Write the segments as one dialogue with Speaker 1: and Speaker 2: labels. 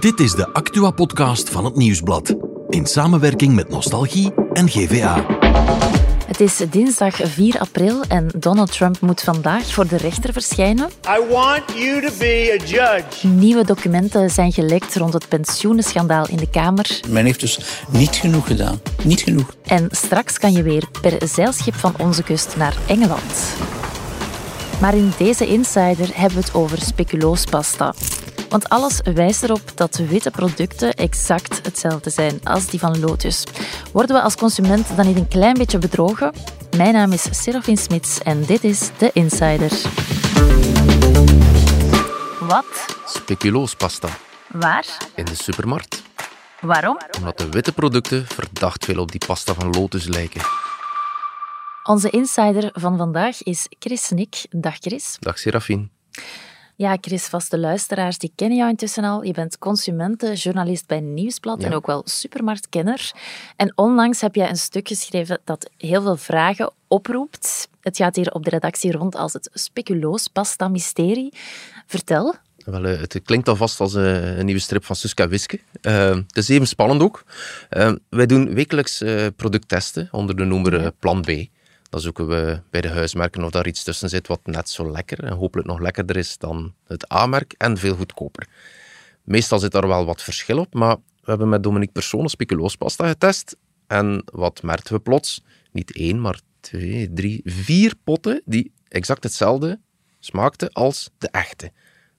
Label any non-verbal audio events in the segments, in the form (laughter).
Speaker 1: Dit is de Actua-podcast van het Nieuwsblad. In samenwerking met Nostalgie en GVA.
Speaker 2: Het is dinsdag 4 april en Donald Trump moet vandaag voor de rechter verschijnen.
Speaker 3: I want you to be a judge.
Speaker 2: Nieuwe documenten zijn gelekt rond het pensioenenschandaal in de Kamer.
Speaker 4: Men heeft dus niet genoeg gedaan. Niet genoeg.
Speaker 2: En straks kan je weer per zeilschip van onze kust naar Engeland. Maar in deze Insider hebben we het over speculoospasta. Want alles wijst erop dat witte producten exact hetzelfde zijn als die van Lotus. Worden we als consument dan niet een klein beetje bedrogen? Mijn naam is Serafin Smits en dit is de Insider. Wat?
Speaker 5: Speculoospasta
Speaker 2: Waar?
Speaker 5: in de supermarkt.
Speaker 2: Waarom?
Speaker 5: Omdat de witte producten verdacht veel op die pasta van Lotus lijken.
Speaker 2: Onze insider van vandaag is Chris Nick. Dag Chris.
Speaker 5: Dag Serafine.
Speaker 2: Ja, Chris, vaste luisteraars, die kennen jou intussen al. Je bent consumentenjournalist bij Nieuwsblad
Speaker 5: Ja.
Speaker 2: en ook wel supermarktkenner. En onlangs heb jij een stuk geschreven dat heel veel vragen oproept. Het gaat hier op de redactie rond als het speculoospasta-mysterie. Vertel.
Speaker 5: Wel, eh, het klinkt alvast als eh, een nieuwe strip van Suska Wiske. Eh, het is even spannend ook. Wij doen wekelijks producttesten onder de noemer Plan B. Dan zoeken we bij de huismerken of daar iets tussen zit wat net zo lekker en hopelijk nog lekkerder is dan het A-merk en veel goedkoper. Meestal zit daar wel wat verschil op, maar we hebben met Dominique Persoon speculoospasta getest. En wat merkten we plots? Niet één, maar twee, drie, vier potten die exact hetzelfde smaakten als de echte.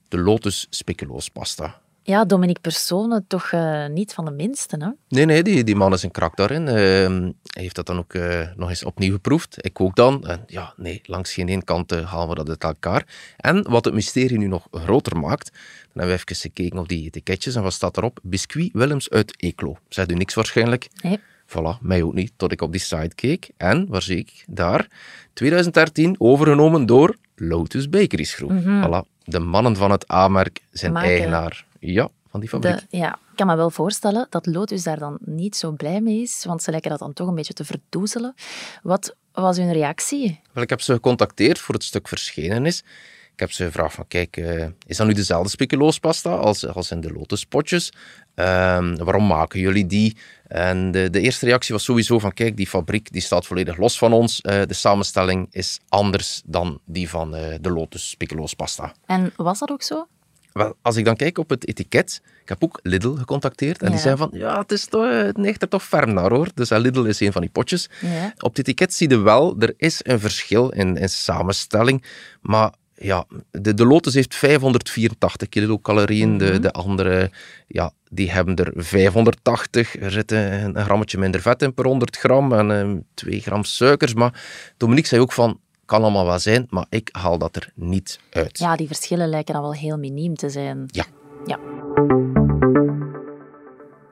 Speaker 5: De Lotus speculoospasta.
Speaker 2: Ja, Dominique Persone, toch eh, niet van de minste, hè?
Speaker 5: Nee, nee, die, die man is een krak daarin. Ehm, hij heeft dat dan ook eh, nog eens opnieuw geproefd. Ik ook dan. En ja, nee, langs geen één kant eh, halen we dat uit elkaar. En wat het mysterie nu nog groter maakt, dan hebben we even gekeken op die etiketjes en wat staat erop? Biscuit Willems uit Eeklo. Zegt u niks waarschijnlijk?
Speaker 2: Nee.
Speaker 5: Voilà, mij ook niet, tot ik op die site keek. En, waar zie ik? Daar, 2013, overgenomen door Lotus Bakeries Groep. Voilà, de mannen van het A-merk zijn
Speaker 2: Maken.
Speaker 5: eigenaar ja, van die fabriek.
Speaker 2: De, ja, ik kan me wel voorstellen dat Lotus daar dan niet zo blij mee is, want ze lijken dat dan toch een beetje te verdoezelen. Wat was hun reactie?
Speaker 5: Wel, ik heb ze gecontacteerd voor het stuk verschenen is. Ik heb ze gevraagd van, kijk, eh, is dat nu dezelfde speculoospasta als, als in de lotuspotjes? Ehm, waarom maken jullie die? En de, de eerste reactie was sowieso van, kijk, die fabriek die staat volledig los van ons. Eh, de samenstelling is anders dan die van eh, de lotus speculoospasta.
Speaker 2: En was dat ook zo?
Speaker 5: Wel, als ik dan kijk op het etiket, ik heb ook Lidl gecontacteerd en die zei van, ja, het, is toch, het neigt er toch ferm naar hoor. Dus Lidl is een van die potjes.
Speaker 2: Ja.
Speaker 5: Op het etiket zie je wel, er is een verschil in, in samenstelling, maar ja, de, de Lotus heeft 584 kilocalorieën, de, de andere, ja, die hebben er 580. Er zit een, een grammetje minder vet in per 100 gram en eh, 2 gram suikers. Maar Dominique zei ook van, kan allemaal wel zijn, maar ik haal dat er niet uit.
Speaker 2: Ja, die verschillen lijken dan wel heel miniem te zijn.
Speaker 5: Ja.
Speaker 2: Ja.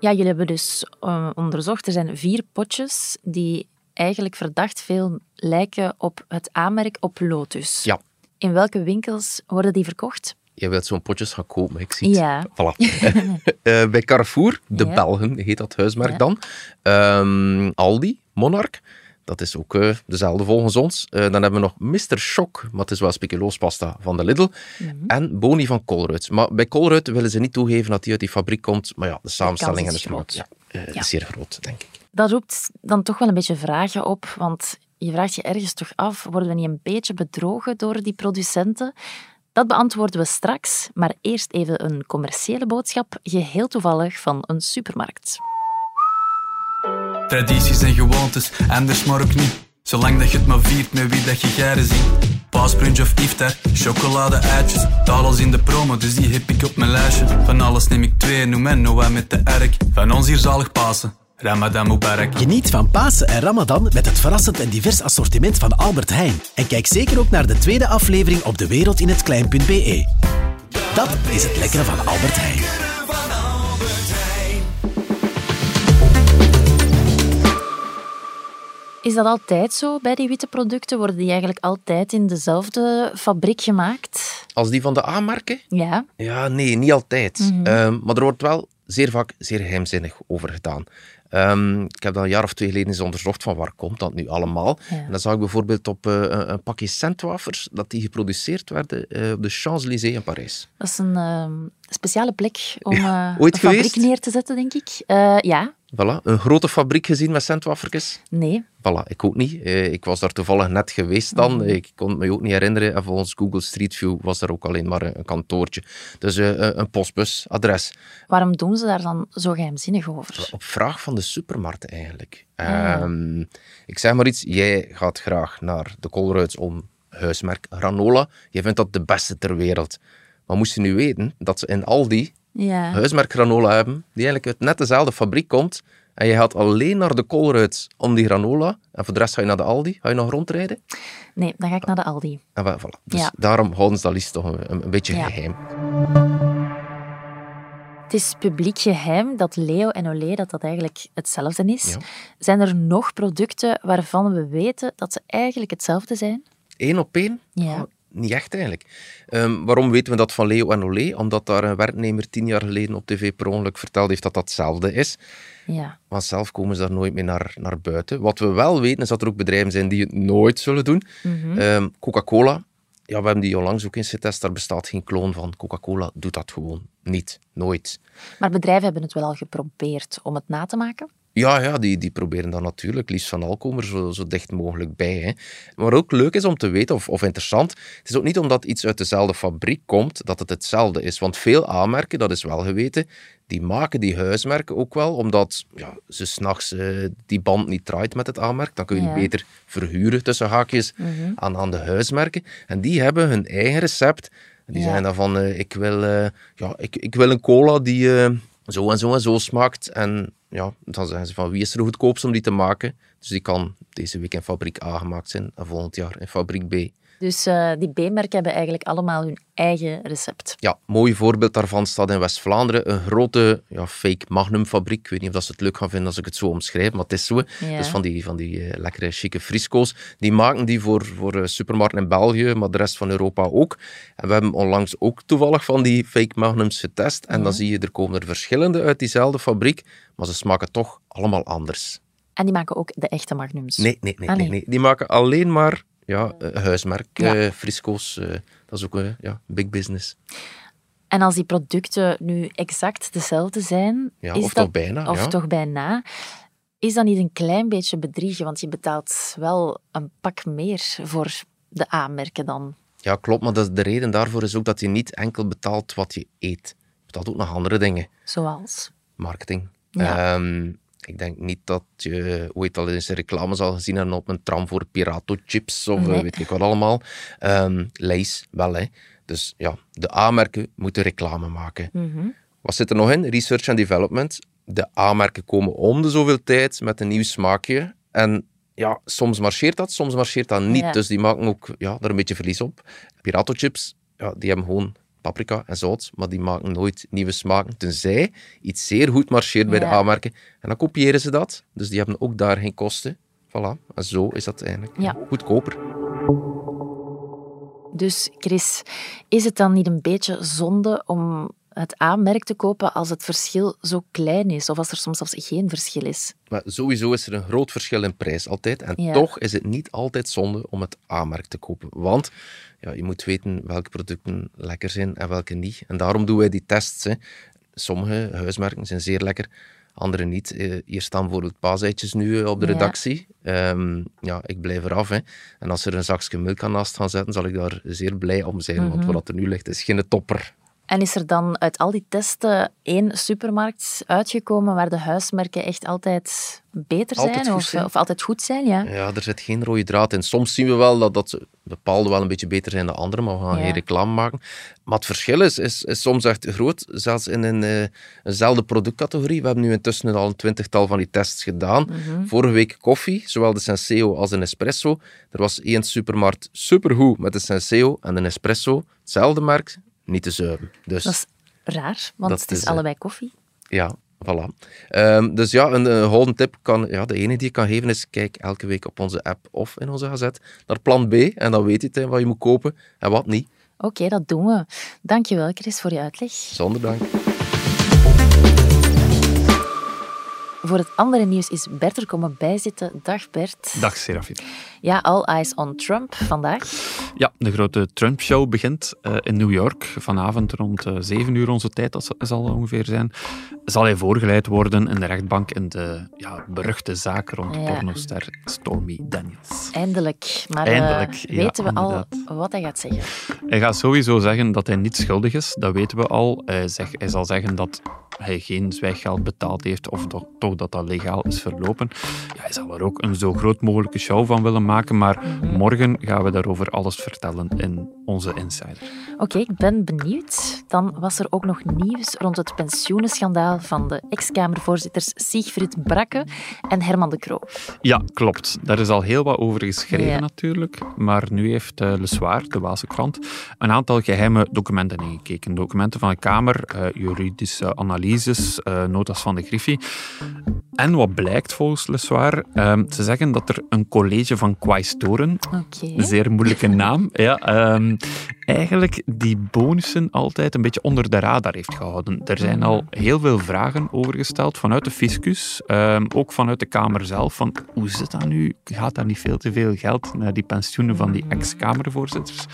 Speaker 2: Ja, jullie hebben dus eh, onderzocht, er zijn vier potjes die eigenlijk verdacht veel lijken op het aanmerk op Lotus.
Speaker 5: Ja.
Speaker 2: In welke winkels worden die verkocht?
Speaker 5: Je wilt zo'n potjes gaan kopen, ik zie het.
Speaker 2: Ja.
Speaker 5: Voilà. (laughs) (laughs) Eh, bij Carrefour, de
Speaker 2: Ja.
Speaker 5: Belgen heet dat huismerk
Speaker 2: Ja.
Speaker 5: dan. Ehm, Aldi, Monarch, dat is ook eh, dezelfde volgens ons. Eh, dan hebben we nog Mr. Shock, maar het is wel speculoospasta van de Lidl.
Speaker 2: Mhm.
Speaker 5: En Boni van Colruyt. Maar bij Colruyt willen ze niet toegeven dat die uit die fabriek komt. Maar ja, de samenstelling en de smaak
Speaker 2: groot.
Speaker 5: ja,
Speaker 2: Ja.
Speaker 5: is zeer groot, denk ik.
Speaker 2: Dat roept dan toch wel een beetje vragen op, want je vraagt je ergens toch af, worden we niet een beetje bedrogen door die producenten? Dat beantwoorden we straks, maar eerst even een commerciële boodschap, geheel toevallig van een supermarkt.
Speaker 6: Tradities en gewoontes, anders maar ook niet. Zolang dat je het maar viert met wie dat je garen ziet. Paaspunch of iftar, chocolade eitjes. Het alles in de promo, dus die heb ik op mijn lijstje. Van alles neem ik twee, noem en Noah met de erk. Van ons hier zalig Pasen, Ramadan Mubarak.
Speaker 7: Geniet van Pasen en Ramadan met het verrassend en divers assortiment van Albert Heijn. En kijk zeker ook naar de tweede aflevering op dewereldinhetklein.be. Dat is het lekkere van Albert Heijn.
Speaker 2: Is dat altijd zo bij die witte producten? Worden die eigenlijk altijd in dezelfde fabriek gemaakt?
Speaker 5: Als die van de A-merken?
Speaker 2: Ja.
Speaker 5: Ja, nee, niet altijd. Ehm, maar er wordt wel zeer vaak zeer geheimzinnig over gedaan. Ehm, ik heb dat een jaar of twee geleden eens onderzocht van waar komt dat nu allemaal.
Speaker 2: Ja.
Speaker 5: En dan zag ik bijvoorbeeld op eh, een, pakje centwafers dat die geproduceerd werden eh, op de Champs-Élysées in Parijs.
Speaker 2: Dat is een ehm, speciale plek om
Speaker 5: Ja,
Speaker 2: eh,
Speaker 5: ooit
Speaker 2: een fabriek neer te zetten, denk ik. Ja,
Speaker 5: Voilà, een grote fabriek gezien met centwafertjes.
Speaker 2: nee.
Speaker 5: Voilà, ik ook niet. Eh, ik was daar toevallig net geweest dan.
Speaker 2: Mhm.
Speaker 5: Ik kon het me ook niet herinneren. En volgens Google Street View was er ook alleen maar een, kantoortje. Dus eh, een- een postbus, adres.
Speaker 2: Waarom doen ze daar dan zo geheimzinnig over?
Speaker 5: Op vraag van de supermarkt eigenlijk.
Speaker 2: Ah.
Speaker 5: Ehm, ik zeg maar iets, jij gaat graag naar de Colruyts om huismerk granola. Jij vindt dat de beste ter wereld. Maar moest je nu weten dat ze in Aldi
Speaker 2: Ja.
Speaker 5: huismerk granola hebben, die eigenlijk uit net dezelfde fabriek komt. En je gaat alleen naar de Colruyts om die granola. En voor de rest ga je naar de Aldi. Ga je nog rondrijden?
Speaker 2: Nee, dan ga ik naar de Aldi.
Speaker 5: En wel, voilà. Dus
Speaker 2: Ja.
Speaker 5: daarom houden ze dat liefst toch een, een beetje
Speaker 2: Ja.
Speaker 5: geheim.
Speaker 2: Het is publiek geheim dat Leo en Olé dat dat eigenlijk hetzelfde is.
Speaker 5: Ja.
Speaker 2: Zijn er nog producten waarvan we weten dat ze eigenlijk hetzelfde zijn?
Speaker 5: Eén op één?
Speaker 2: Ja.
Speaker 5: Niet echt eigenlijk. Ehm, waarom weten we dat van Leo en Olé? Omdat daar een werknemer tien jaar geleden op tv per ongeluk verteld heeft dat dat hetzelfde is.
Speaker 2: Ja.
Speaker 5: Maar zelf komen ze daar nooit meer naar, naar buiten. Wat we wel weten is dat er ook bedrijven zijn die het nooit zullen doen.
Speaker 2: Mhm.
Speaker 5: Ehm, Coca-Cola, ja, we hebben die onlangs ook eens getest. Daar bestaat geen kloon van. Coca-Cola doet dat gewoon niet. Nooit.
Speaker 2: Maar bedrijven hebben het wel al geprobeerd om het na te maken.
Speaker 5: Ja, ja die, die proberen dan natuurlijk liefst van al komen er zo, zo dicht mogelijk bij. Hè. Maar ook leuk is om te weten, of, of interessant, het is ook niet omdat iets uit dezelfde fabriek komt, dat het hetzelfde is. Want veel aanmerken, dat is wel geweten, die maken die huismerken ook wel, omdat ja, ze s'nachts eh die band niet draait met het aanmerk. Dan kun je
Speaker 2: Ja.
Speaker 5: die beter verhuren, tussen haakjes, aan, aan de huismerken. En die hebben hun eigen recept. En die
Speaker 2: Ja.
Speaker 5: zijn dan van, eh, ik, wil, eh, ja, ik, ik wil een cola die zo en zo en zo smaakt. En ja, dan zeggen ze van, wie is er goedkoopst om die te maken? Dus die kan deze week in fabriek A gemaakt zijn en volgend jaar in fabriek B.
Speaker 2: Dus eh, die B-merken hebben eigenlijk allemaal hun eigen recept.
Speaker 5: Ja, mooi voorbeeld daarvan staat in West-Vlaanderen. Een grote ja, fake Magnum-fabriek. Ik weet niet of dat ze het leuk gaan vinden als ik het zo omschrijf, maar het is zo.
Speaker 2: Ja.
Speaker 5: Dus van die, van die eh, lekkere, chique frisco's. Die maken die voor, voor eh, supermarkten in België, maar de rest van Europa ook. En we hebben onlangs ook toevallig van die fake Magnums getest. En dan zie je, er komen er verschillende uit diezelfde fabriek, maar ze smaken toch allemaal anders.
Speaker 2: En die maken ook de echte magnums.
Speaker 5: Nee, nee, nee.
Speaker 2: Ah,
Speaker 5: nee,
Speaker 2: nee.
Speaker 5: nee. Die maken alleen maar ja, eh, huismerk,
Speaker 2: Ja.
Speaker 5: eh, frisco's. eh, dat is ook een ja, big business.
Speaker 2: En als die producten nu exact dezelfde zijn,
Speaker 5: Ja,
Speaker 2: is
Speaker 5: of
Speaker 2: dat,
Speaker 5: toch bijna,
Speaker 2: Of
Speaker 5: ja.
Speaker 2: toch bijna. Is dat niet een klein beetje bedriegen? Want je betaalt wel een pak meer voor de aanmerken dan.
Speaker 5: Ja, klopt. Maar dat, de reden daarvoor is ook dat je niet enkel betaalt wat je eet. Je betaalt ook nog andere dingen.
Speaker 2: Zoals.
Speaker 5: Marketing.
Speaker 2: Ja.
Speaker 5: Ehm, ik denk niet dat je ooit al eens een reclame zal gezien hebben op een tram voor Pirato chips of eh,
Speaker 2: Nee.
Speaker 5: weet ik wat allemaal. Ehm Lees, wel hè. Dus ja, de A-merken moeten reclame maken.
Speaker 2: Mhm.
Speaker 5: Wat zit er nog in? Research and development. De A-merken komen om de zoveel tijd met een nieuw smaakje. En ja, soms marcheert dat, soms marcheert dat niet.
Speaker 2: Ja.
Speaker 5: Dus die maken ook ja, daar een beetje verlies op. Pirato chips, ja, die hebben gewoon paprika en zout, maar die maken nooit nieuwe smaken. Tenzij iets zeer goed marcheert bij de
Speaker 2: Ja.
Speaker 5: A-merken. En dan kopiëren ze dat. Dus die hebben ook daar geen kosten. Voilà. En zo is dat eigenlijk
Speaker 2: Ja.
Speaker 5: goedkoper.
Speaker 2: Dus Chris, is het dan niet een beetje zonde om het aanmerk te kopen als het verschil zo klein is? Of als er soms zelfs geen verschil is?
Speaker 5: Maar sowieso is er een groot verschil in prijs altijd. En
Speaker 2: Ja.
Speaker 5: toch is het niet altijd zonde om het A-merk te kopen. Want ja, je moet weten welke producten lekker zijn en welke niet. En daarom doen wij die tests. Hè. Sommige huismerken zijn zeer lekker, andere niet. Eh, Hier staan bijvoorbeeld paaseitjes nu eh, op de
Speaker 2: Ja.
Speaker 5: redactie. Ehm, ja, ik blijf eraf. Hè. En als er een zakje melk aan naast gaan zetten, zal ik daar zeer blij om zijn. Want wat er nu ligt, is geen topper.
Speaker 2: En is er dan uit al die testen één supermarkt uitgekomen waar de huismerken echt altijd beter
Speaker 5: Altijd
Speaker 2: zijn? of,
Speaker 5: zijn.
Speaker 2: of altijd goed zijn? Ja.
Speaker 5: Ja, er zit geen rode draad in. Soms zien we wel dat, dat ze bepaalde wel een beetje beter zijn dan andere, maar we gaan
Speaker 2: Ja.
Speaker 5: geen reclame maken. Maar het verschil is, is, is soms echt groot, zelfs in een, eh, eenzelfde productcategorie. We hebben nu intussen al een twintigtal van die tests gedaan. Vorige week koffie, zowel de Senseo als de Nespresso. Er was één supermarkt supergoed met de Senseo en de Nespresso, hetzelfde merk, niet te zuipen. Dus
Speaker 2: Dat is raar, want het is,
Speaker 5: is, eh,
Speaker 2: allebei koffie.
Speaker 5: ja, voilà. Ehm, dus ja, een golden tip kan, ja, de ene die ik kan geven is, kijk elke week op onze app of in onze gazet naar plan B en dan weet je het, hè, wat je moet kopen en wat niet.
Speaker 2: Oké, dat doen we. Dankjewel, Chris, voor je uitleg.
Speaker 5: Zonder dank.
Speaker 2: Voor het andere nieuws is Bert er komen bijzitten. Dag Bert.
Speaker 8: Dag Serafin.
Speaker 2: Ja, all eyes on Trump vandaag.
Speaker 8: Ja, de grote Trump-show begint uh, in New York. Vanavond rond uh, 7 uur onze tijd, dat zal ongeveer zijn. Zal hij voorgeleid worden in de rechtbank in de ja, beruchte zaak rond ja. pornoster Stormy Daniels.
Speaker 2: Eindelijk. Maar uh,
Speaker 8: Eindelijk,
Speaker 2: weten
Speaker 8: ja,
Speaker 2: we al
Speaker 8: inderdaad.
Speaker 2: wat hij gaat zeggen?
Speaker 8: Hij gaat sowieso zeggen dat hij niet schuldig is. Dat weten we al. Hij, zeg, hij zal zeggen dat hij geen zwijggeld betaald heeft of toch, dat dat legaal is verlopen. Ja, hij zal er ook een zo groot mogelijke show van willen maken, maar morgen gaan we daarover alles vertellen in onze Insider.
Speaker 2: Oké, ik ben benieuwd. Dan was er ook nog nieuws rond het pensioenenschandaal van de ex-Kamervoorzitters Siegfried Brakke en Herman de Croo.
Speaker 8: Ja, klopt. Daar is al heel wat over geschreven
Speaker 2: Ja.
Speaker 8: natuurlijk, maar nu heeft uh, Le Soir, de Waalse krant, een aantal geheime documenten ingekeken. Documenten van de Kamer, uh, juridische analyses, uh, notas van de Griffie. En wat blijkt volgens Le Soir? Um, ze zeggen dat er een college van quaestoren,
Speaker 2: Oké.
Speaker 8: een zeer moeilijke naam, ja, um, eigenlijk die bonussen altijd een beetje onder de radar heeft gehouden. Er zijn al heel veel vragen over gesteld vanuit de fiscus, um, ook vanuit de Kamer zelf, van hoe zit dat nu? Gaat daar niet veel te veel geld naar die pensioenen van die ex-Kamervoorzitters?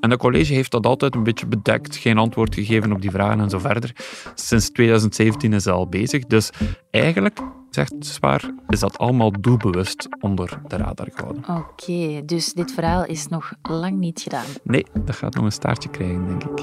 Speaker 8: En dat college heeft dat altijd een beetje bedekt, geen antwoord gegeven op die vragen en zo verder. Sinds 2017 is dat al bezig, dus eigenlijk zegt Zwaar, is dat allemaal doelbewust onder de radar gehouden.
Speaker 2: Oké, dus dit verhaal is nog lang niet gedaan.
Speaker 8: Nee, dat gaat nog een staartje krijgen, denk ik.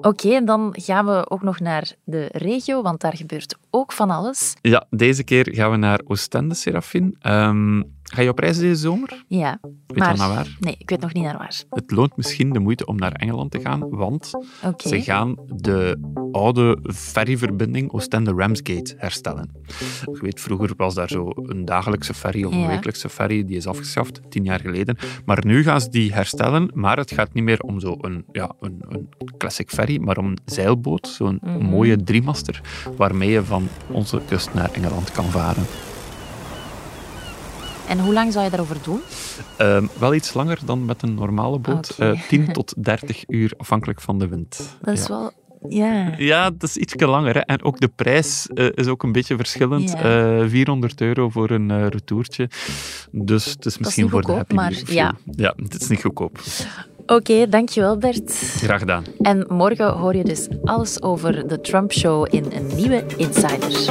Speaker 2: Oké, en dan gaan we ook nog naar de regio, want daar gebeurt ook van alles.
Speaker 8: Ja, deze keer gaan we naar Oostende, Serafin. Um, ga je op reis deze zomer?
Speaker 2: Ja.
Speaker 8: Weet
Speaker 2: maar,
Speaker 8: je naar waar?
Speaker 2: Nee, ik weet nog niet naar waar.
Speaker 8: Het loont misschien de moeite om naar Engeland te gaan, want ze gaan de oude ferryverbinding Oostende-Ramsgate herstellen. Je weet, vroeger was daar zo een dagelijkse ferry of een
Speaker 2: Ja.
Speaker 8: wekelijkse ferry, die is afgeschaft, tien jaar geleden. Maar nu gaan ze die herstellen, maar het gaat niet meer om zo'n ja, een, een classic ferry, maar om een zeilboot, zo'n
Speaker 2: Mhm.
Speaker 8: mooie driemaster, waarmee je van onze kust naar Engeland kan varen.
Speaker 2: En hoe lang zou je daarover doen?
Speaker 8: Um, wel iets langer dan met een normale boot.
Speaker 2: Oké.
Speaker 8: Uh, 10 tot 30 uur, afhankelijk van de wind.
Speaker 2: Dat is
Speaker 8: ja.
Speaker 2: wel... Ja.
Speaker 8: Ja, dat is iets langer. Hè. En ook de prijs uh, is ook een beetje verschillend.
Speaker 2: Ja.
Speaker 8: Uh, 400 euro voor een uh, retourtje. Dus het is misschien
Speaker 2: niet
Speaker 8: voor de
Speaker 2: goedkoop,
Speaker 8: happy
Speaker 2: maar ja.
Speaker 8: Ja, het is niet goedkoop.
Speaker 2: Oké, okay, dankjewel Bert.
Speaker 8: Graag gedaan.
Speaker 2: En morgen hoor je dus alles over de Trump-show in een nieuwe Insider.